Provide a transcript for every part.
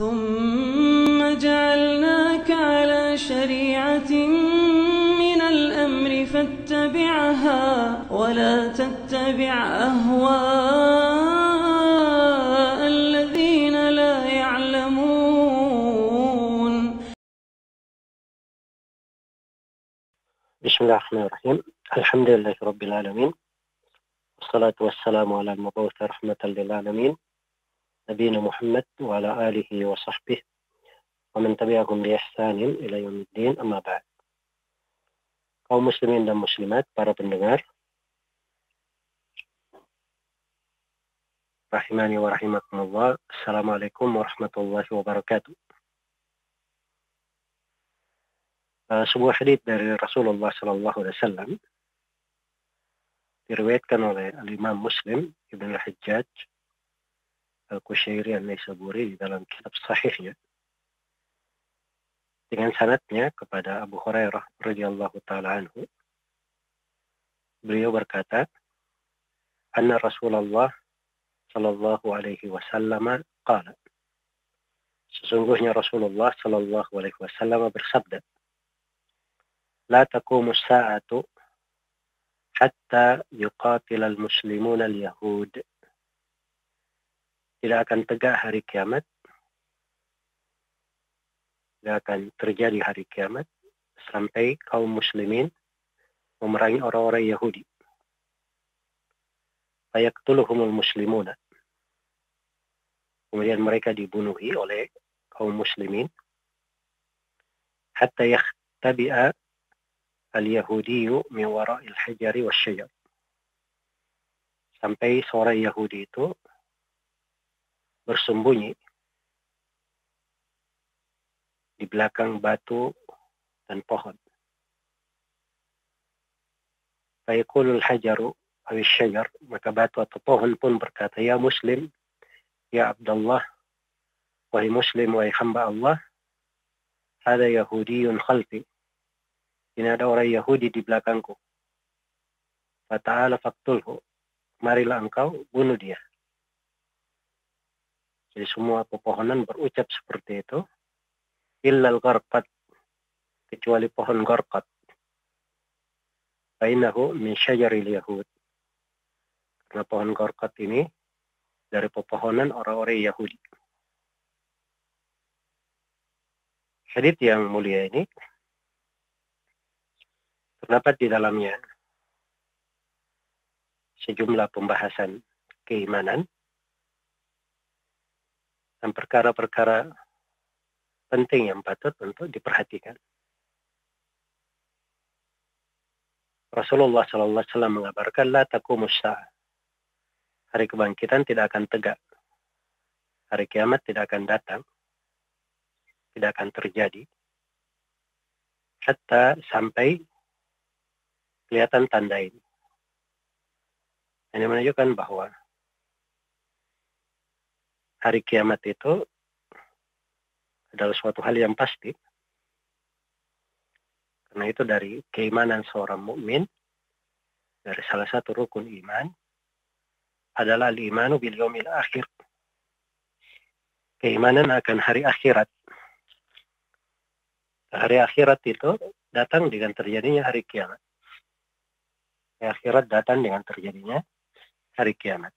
ثم جعلناك على شريعة من الأمر فاتبعها ولا تتبع أهواء الذين لا يعلمون. بسم الله الرحمن الرحيم. الحمد لله رب العالمين. والصلاة والسلام على المبعوث رحمة للعالمين. نبينا محمد وعلى آله وصحبه ومن تبعهم بإحسان إلى يوم الدين أما بعد kaum muslimin dan muslimat, para pendengar, rahimani wa rahimakumullah, Assalamualaikum warahmatullahi wabarakatuh. Uh, sebuah hadith dari Rasulullah Sallallahu Alaihi Wasallam diriwayatkan oleh Al-Imam Muslim Ibn Al-Hajjaj Al-Kushairi An-Naisaburi di dalam kitab sahihnya. Dengan sanatnya kepada Abu Hurairah radhiyallahu taala anhu beliau berkata anna Rasulullah sallallahu alaihi wasallam qala sesungguhnya Rasulullah sallallahu alaihi wasallam bersabda la taqumu as-sa'atu hatta yuqatil al-muslimun al-yahud tidak akan tegak hari kiamat tidak akan terjadi hari kiamat sampai kaum muslimin memerangi orang-orang Yahudi. Fayaktuluhumul muslimuna. Kemudian mereka dibunuhi oleh kaum muslimin. Hatta yakhtabi'a al-Yahudiyu min wara'il hajari wa syajar. Sampai seorang Yahudi itu bersembunyi di belakang batu dan pohon. Fayaqulul hajaru awis syajar, maka batu atau pohon pun berkata, Ya Muslim, Ya Abdullah, wahai Muslim, wahai hamba Allah, ada Yahudiyun khalfi. Ini ada orang Yahudi di belakangku. Fata'ala faktulhu. Marilah engkau bunuh dia. Jadi semua pepohonan berucap seperti itu. Illal gharqat kecuali pohon gharqat. Fainahu min syajaril yahud. Karena pohon gharqat ini dari pepohonan orang-orang Yahudi. Hadith yang mulia ini terdapat di dalamnya sejumlah pembahasan keimanan dan perkara-perkara penting yang patut untuk diperhatikan. Rasulullah Sallallahu Alaihi Wasallam mengabarkan la Hari kebangkitan tidak akan tegak. Hari kiamat tidak akan datang. Tidak akan terjadi. Hatta sampai kelihatan tanda ini. Ini menunjukkan bahwa hari kiamat itu adalah suatu hal yang pasti. Karena itu dari keimanan seorang mukmin dari salah satu rukun iman adalah al-imanu bil yaumil akhir. Keimanan akan hari akhirat. Hari akhirat itu datang dengan terjadinya hari kiamat. Hari akhirat datang dengan terjadinya hari kiamat.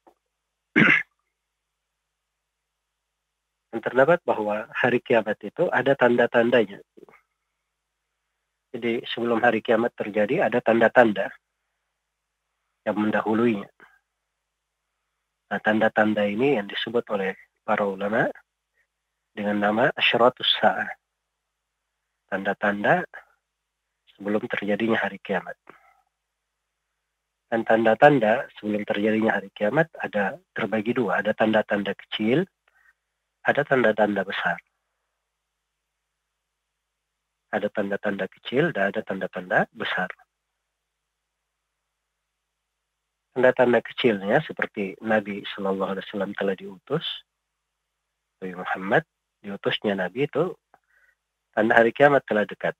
Dan terdapat bahwa hari kiamat itu ada tanda-tandanya. Jadi sebelum hari kiamat terjadi ada tanda-tanda yang mendahuluinya. Nah, tanda-tanda ini yang disebut oleh para ulama dengan nama asyratus sa'ah. Tanda-tanda sebelum terjadinya hari kiamat. Dan tanda-tanda sebelum terjadinya hari kiamat ada terbagi dua. Ada tanda-tanda kecil ada tanda-tanda besar. Ada tanda-tanda kecil dan ada tanda-tanda besar. Tanda-tanda kecilnya seperti Nabi Shallallahu Alaihi Wasallam telah diutus, Nabi Muhammad diutusnya Nabi itu tanda hari kiamat telah dekat.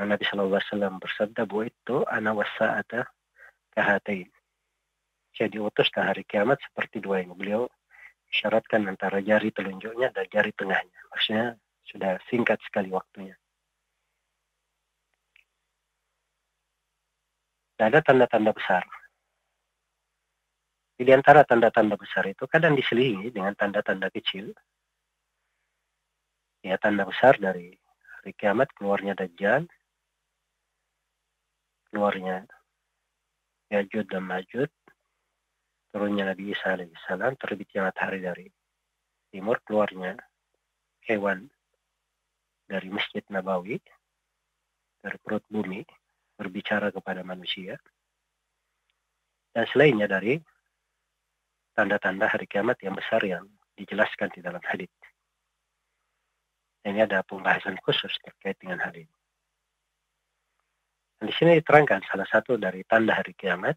Nabi Shallallahu Alaihi Wasallam bersabda bahwa itu ana wasa'ata kahatain saya diutus ke hari kiamat seperti dua yang beliau disyaratkan antara jari telunjuknya dan jari tengahnya. Maksudnya sudah singkat sekali waktunya. Tidak ada tanda-tanda besar. Di antara tanda-tanda besar itu kadang diselingi dengan tanda-tanda kecil. Ya, tanda besar dari hari kiamat keluarnya Dajjal, keluarnya Yajud dan Majud, turunnya Nabi Isa alaihissalam, terbitnya matahari dari timur, keluarnya hewan dari Masjid Nabawi, dari perut bumi, berbicara kepada manusia. Dan selainnya dari tanda-tanda hari kiamat yang besar yang dijelaskan di dalam hadis. Ini ada pembahasan khusus terkait dengan hal ini. Dan di sini diterangkan salah satu dari tanda hari kiamat.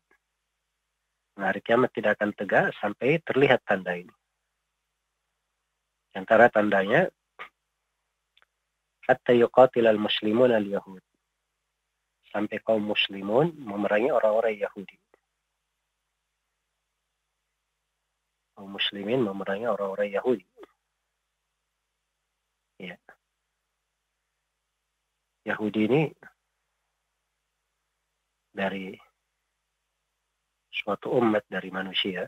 Nah, hari kiamat tidak akan tegak sampai terlihat tanda ini. Antara tandanya, hatta yuqatil al-muslimun al-yahud. Sampai kaum muslimun memerangi orang-orang Yahudi. kaum muslimin memerangi orang-orang Yahudi. Ya. Yahudi ini dari suatu umat dari manusia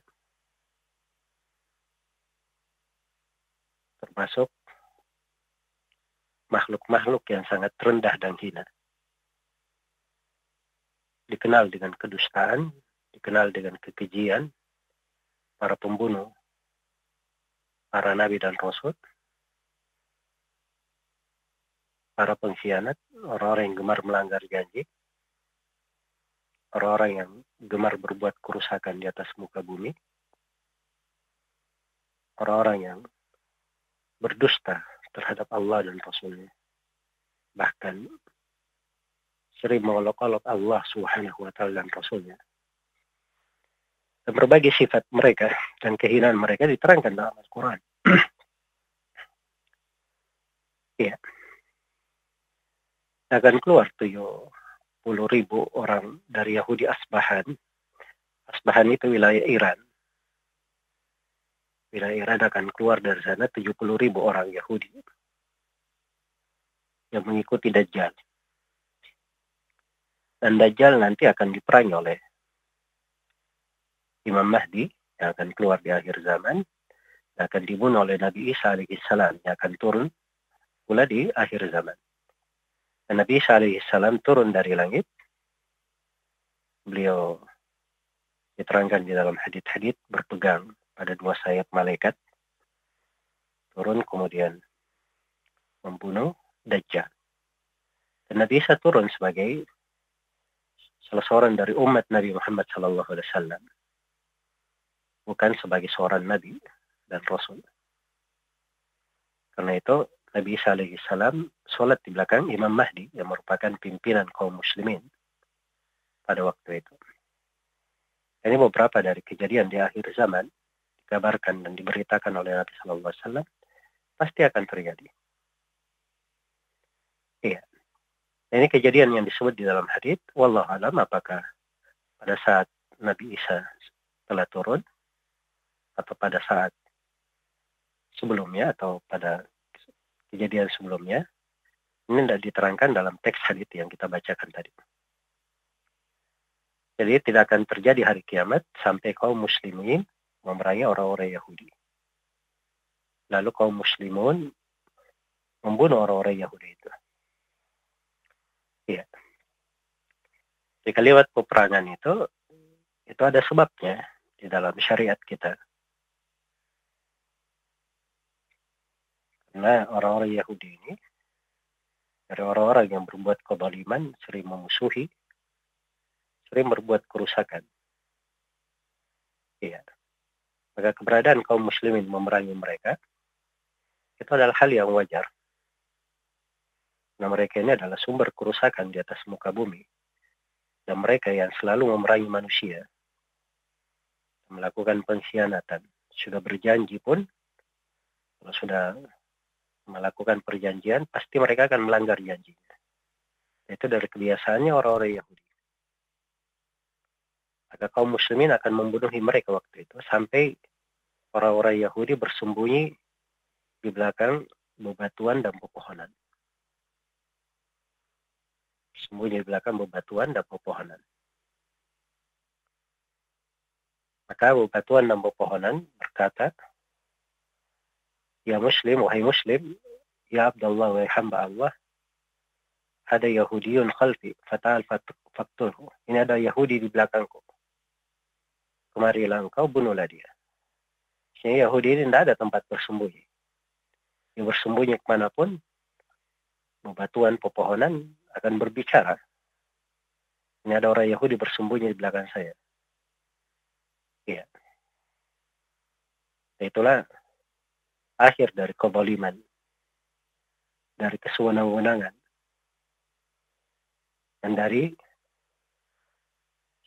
termasuk makhluk-makhluk yang sangat rendah dan hina. Dikenal dengan kedustaan, dikenal dengan kekejian, para pembunuh, para nabi dan rasul, para pengkhianat, orang-orang yang gemar melanggar janji, orang-orang yang gemar berbuat kerusakan di atas muka bumi, orang-orang yang berdusta terhadap Allah dan Rasulnya. Bahkan sering mengolok-olok Allah subhanahu wa ta'ala dan Rasulnya dan berbagai sifat mereka dan kehinaan mereka diterangkan dalam Al-Quran. ya. Akan keluar tujuh ribu orang dari Yahudi Asbahan. Asbahan itu wilayah Iran. Wilayah Iran akan keluar dari sana tujuh puluh ribu orang Yahudi yang mengikuti Dajjal. Dan Dajjal nanti akan diperangi oleh Imam Mahdi yang akan keluar di akhir zaman akan dibunuh oleh Nabi Isa alaihissalam yang akan turun pula di akhir zaman. Nabi Isa alaihissalam turun dari langit. Beliau diterangkan di dalam hadith-hadith berpegang pada dua sayap malaikat. Turun kemudian membunuh Dajjal. Dan Nabi Isa turun sebagai salah seorang dari umat Nabi Muhammad wasallam bukan sebagai seorang nabi dan rasul. Karena itu Nabi Isa alaihi salam sholat di belakang Imam Mahdi yang merupakan pimpinan kaum muslimin pada waktu itu. Ini beberapa dari kejadian di akhir zaman dikabarkan dan diberitakan oleh Nabi Wasallam pasti akan terjadi. Iya. Ini kejadian yang disebut di dalam hadis. Wallahu alam apakah pada saat Nabi Isa telah turun atau pada saat sebelumnya atau pada kejadian sebelumnya ini tidak diterangkan dalam teks hadis yang kita bacakan tadi. Jadi tidak akan terjadi hari kiamat sampai kaum muslimin memerangi orang-orang Yahudi. Lalu kaum muslimun membunuh orang-orang Yahudi itu. Iya. Jika lewat peperangan itu, itu ada sebabnya di dalam syariat kita. Nah, orang-orang Yahudi ini dari orang-orang yang berbuat kebaliman, sering memusuhi, sering berbuat kerusakan. Iya. Maka keberadaan kaum muslimin memerangi mereka itu adalah hal yang wajar. Nah, mereka ini adalah sumber kerusakan di atas muka bumi. Dan mereka yang selalu memerangi manusia, melakukan pengkhianatan, sudah berjanji pun, kalau sudah melakukan perjanjian, pasti mereka akan melanggar janjinya. Itu dari kebiasaannya orang-orang Yahudi. Maka kaum muslimin akan membunuhi mereka waktu itu sampai orang-orang Yahudi bersembunyi di belakang bebatuan dan pepohonan. Sembunyi di belakang bebatuan dan pepohonan. Maka bebatuan dan pepohonan berkata, Ya Muslim, wahai Muslim, Ya Abdullah, wahai hamba Allah, ada Yahudiun khalfi, fatal fakturhu. Ini ada Yahudi di belakangku. Kemarilah engkau, bunuhlah dia. Sehingga Yahudi ini tidak ada tempat bersembunyi. Dia bersembunyi ke mana pun, bebatuan pepohonan akan berbicara. Ini ada orang Yahudi bersembunyi di belakang saya. Iya. Itulah akhir dari keboliman. Dari kesewenang-wenangan. Dan dari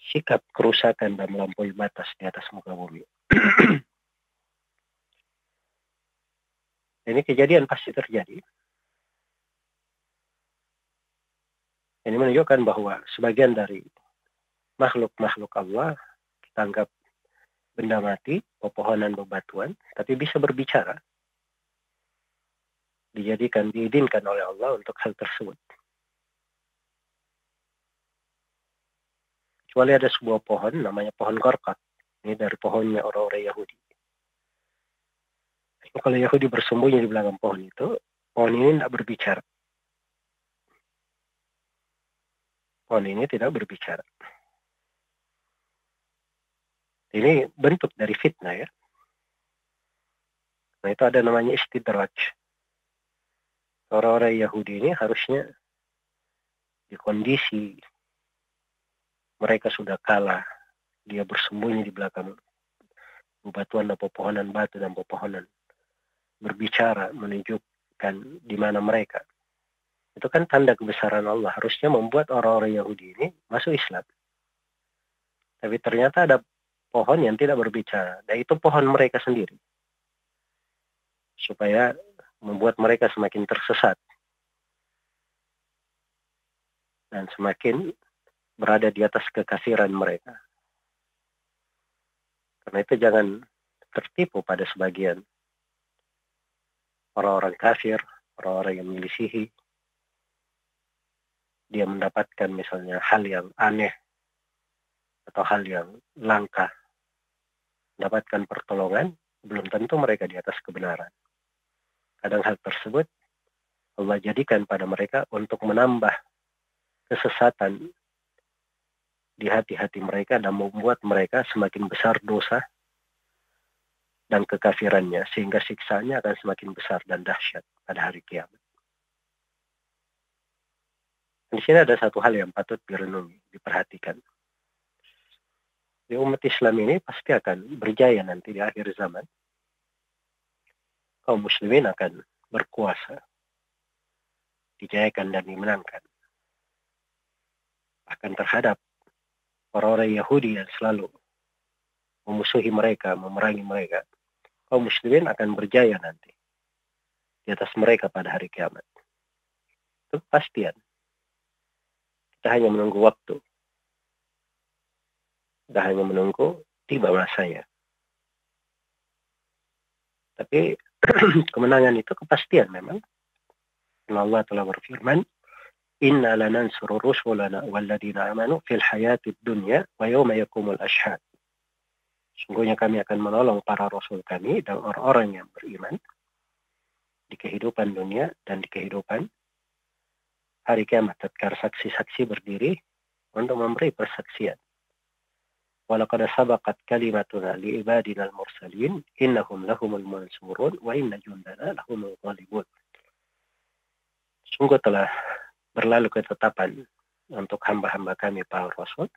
sikap kerusakan dan melampaui batas di atas muka bumi. Ini kejadian pasti terjadi. Ini menunjukkan bahwa sebagian dari makhluk-makhluk Allah kita anggap benda mati, pepohonan, bebatuan, tapi bisa berbicara. Dijadikan, diizinkan oleh Allah untuk hal tersebut. Kecuali ada sebuah pohon, namanya pohon korkat. Ini dari pohonnya orang-orang Yahudi. Kalau Yahudi bersembunyi di belakang pohon itu, pohon ini tidak berbicara. Pohon ini tidak berbicara. Ini bentuk dari fitnah ya. Nah itu ada namanya istidraj. Orang-orang Yahudi ini harusnya di kondisi mereka sudah kalah. Dia bersembunyi di belakang bebatuan dan pepohonan batu dan pepohonan. Berbicara menunjukkan di mana mereka. Itu kan tanda kebesaran Allah. Harusnya membuat orang-orang Yahudi ini masuk Islam. Tapi ternyata ada pohon yang tidak berbicara. Dan itu pohon mereka sendiri. Supaya membuat mereka semakin tersesat. Dan semakin berada di atas kekafiran mereka. Karena itu jangan tertipu pada sebagian orang-orang kafir, orang-orang yang milisihi. Dia mendapatkan misalnya hal yang aneh atau hal yang langka mendapatkan pertolongan, belum tentu mereka di atas kebenaran. Kadang hal tersebut Allah jadikan pada mereka untuk menambah kesesatan di hati-hati mereka dan membuat mereka semakin besar dosa dan kekafirannya sehingga siksanya akan semakin besar dan dahsyat pada hari kiamat. Di sini ada satu hal yang patut direnungi, diperhatikan di umat Islam ini pasti akan berjaya nanti di akhir zaman. Kaum muslimin akan berkuasa, dijayakan dan dimenangkan. Akan terhadap orang-orang Yahudi yang selalu memusuhi mereka, memerangi mereka. Kaum muslimin akan berjaya nanti di atas mereka pada hari kiamat. Itu kepastian. Kita hanya menunggu waktu kita hanya menunggu tiba masanya. Tapi kemenangan itu kepastian memang. Allah telah berfirman, Inna lanansuru rusulana walladina amanu fil hayati dunya wa yawma yakumul ashad. Sungguhnya kami akan menolong para rasul kami dan orang-orang yang beriman di kehidupan dunia dan di kehidupan hari kiamat. Tatkala saksi-saksi berdiri untuk memberi persaksian. ولقد سبقت كلمتنا لعبادنا المرسلين إنهم لهم المنصورون وإن جندنا لهم الغالبون Sungguh telah berlalu ketetapan untuk hamba-hamba kami para rasul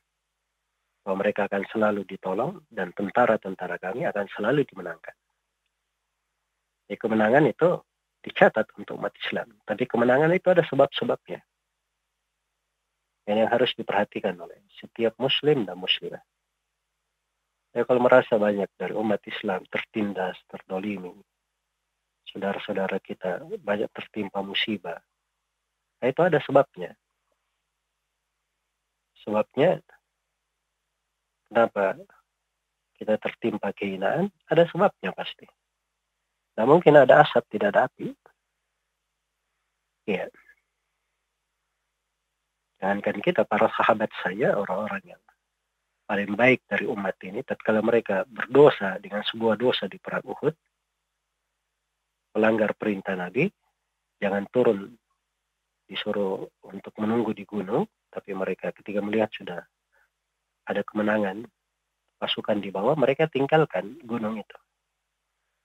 bahwa mereka akan selalu ditolong dan tentara-tentara kami akan selalu dimenangkan. Jadi kemenangan itu dicatat untuk umat Islam. Tapi kemenangan itu ada sebab-sebabnya. Yang harus diperhatikan oleh setiap muslim dan muslimah. Ya kalau merasa banyak dari umat Islam tertindas, terdolimi, saudara-saudara kita banyak tertimpa musibah, nah, itu ada sebabnya. Sebabnya kenapa kita tertimpa kehinaan, ada sebabnya pasti. Nah mungkin ada asap, tidak ada api. Iya. Jangankan kita, para sahabat saya, orang-orang yang paling baik dari umat ini, tatkala mereka berdosa dengan sebuah dosa di perang Uhud, melanggar perintah Nabi, jangan turun disuruh untuk menunggu di gunung, tapi mereka ketika melihat sudah ada kemenangan pasukan di bawah, mereka tinggalkan gunung itu.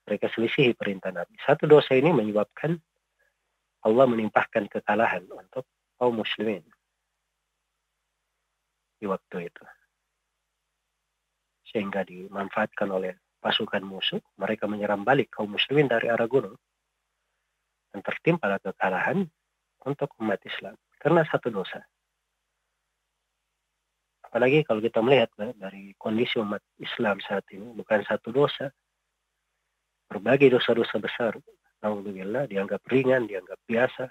Mereka selisihi perintah Nabi. Satu dosa ini menyebabkan Allah menimpahkan kekalahan untuk kaum muslimin di waktu itu. Sehingga dimanfaatkan oleh pasukan musuh, mereka menyerang balik kaum muslimin dari arah gunung. Dan tertimpa kekalahan untuk umat Islam. Karena satu dosa. Apalagi kalau kita melihat dari kondisi umat Islam saat ini, bukan satu dosa. Berbagai dosa-dosa besar. Alhamdulillah dianggap ringan, dianggap biasa.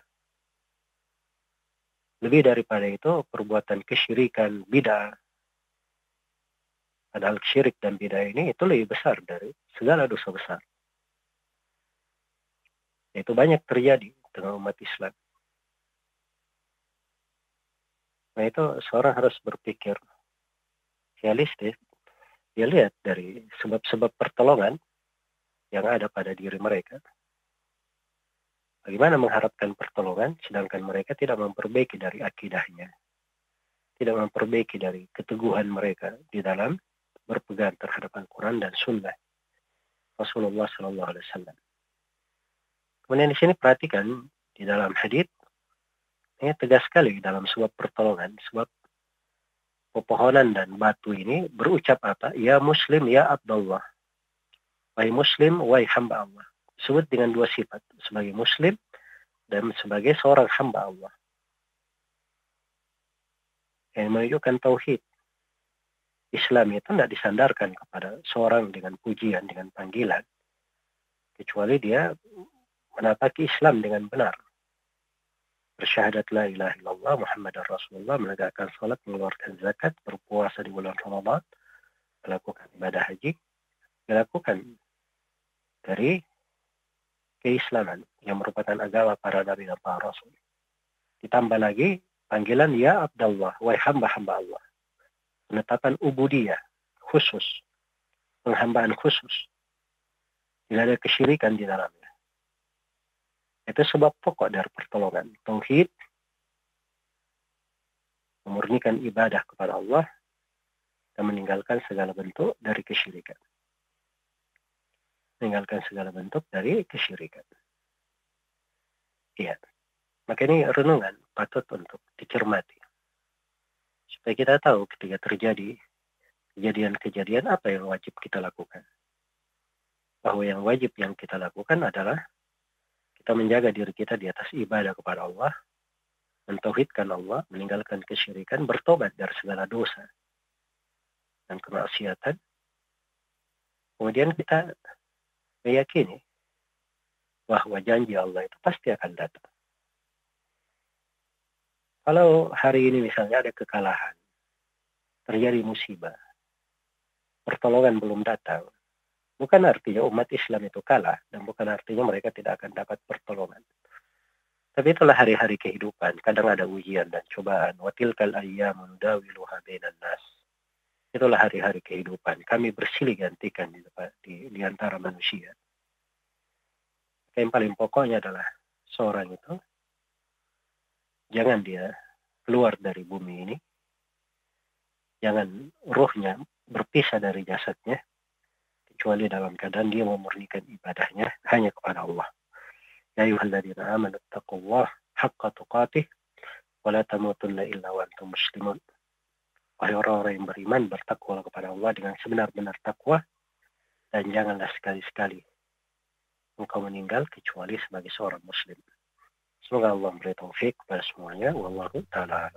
Lebih daripada itu, perbuatan kesyirikan, bid'ah. Padahal syirik dan bid'ah ini itu lebih besar dari segala dosa besar. Itu banyak terjadi dengan umat Islam. Nah itu seorang harus berpikir realistis, dia lihat dari sebab-sebab pertolongan yang ada pada diri mereka. Bagaimana mengharapkan pertolongan sedangkan mereka tidak memperbaiki dari akidahnya. Tidak memperbaiki dari keteguhan mereka di dalam berpegang terhadap Al-Quran dan Sunnah Rasulullah Sallallahu Alaihi Wasallam. Kemudian di sini perhatikan di dalam hadis ini tegas sekali dalam sebab pertolongan, sebab pepohonan dan batu ini berucap apa? Ya Muslim, ya Abdullah. Wahai Muslim, wahai hamba Allah. Sebut dengan dua sifat. Sebagai Muslim dan sebagai seorang hamba Allah. Yang menunjukkan tauhid. Islam itu tidak disandarkan kepada seorang dengan pujian, dengan panggilan. Kecuali dia menapaki Islam dengan benar bersyahadat la ilaha illallah Muhammad Rasulullah, menegakkan salat, mengeluarkan zakat, berpuasa di bulan Ramadan, melakukan ibadah haji, dilakukan dari keislaman yang merupakan agama para nabi dan para rasul. Ditambah lagi panggilan ya Abdullah, wahai hamba-hamba Allah. Penetapan ubudiyah khusus, penghambaan khusus. Tidak ada kesyirikan di dalamnya. Itu sebab pokok dari pertolongan. Tauhid, memurnikan ibadah kepada Allah, dan meninggalkan segala bentuk dari kesyirikan. Meninggalkan segala bentuk dari kesyirikan. Iya. Maka ini renungan patut untuk dicermati. Supaya kita tahu ketika terjadi kejadian-kejadian apa yang wajib kita lakukan. Bahwa yang wajib yang kita lakukan adalah kita menjaga diri kita di atas ibadah kepada Allah, mentauhidkan Allah, meninggalkan kesyirikan, bertobat dari segala dosa dan kemaksiatan. Kemudian kita meyakini bahwa janji Allah itu pasti akan datang. Kalau hari ini misalnya ada kekalahan, terjadi musibah, pertolongan belum datang, Bukan artinya umat Islam itu kalah dan bukan artinya mereka tidak akan dapat pertolongan. Tapi itulah hari-hari kehidupan. Kadang ada ujian dan cobaan. Watilkal ayyamun dawiluha bainan nas. Itulah hari-hari kehidupan. Kami bersilih gantikan di, di, di antara manusia. Yang paling pokoknya adalah seorang itu jangan dia keluar dari bumi ini. Jangan ruhnya berpisah dari jasadnya kecuali dalam keadaan dia memurnikan ibadahnya hanya kepada Allah. Ya ayyuhalladzina amanu taqullah haqqa tuqatih wa la tamutunna illa wa antum muslimun. Wahai orang-orang yang beriman bertakwa kepada Allah dengan sebenar-benar takwa dan janganlah sekali-sekali engkau meninggal kecuali sebagai seorang muslim. Semoga Allah memberi taufik kepada semuanya. Wallahu ta'ala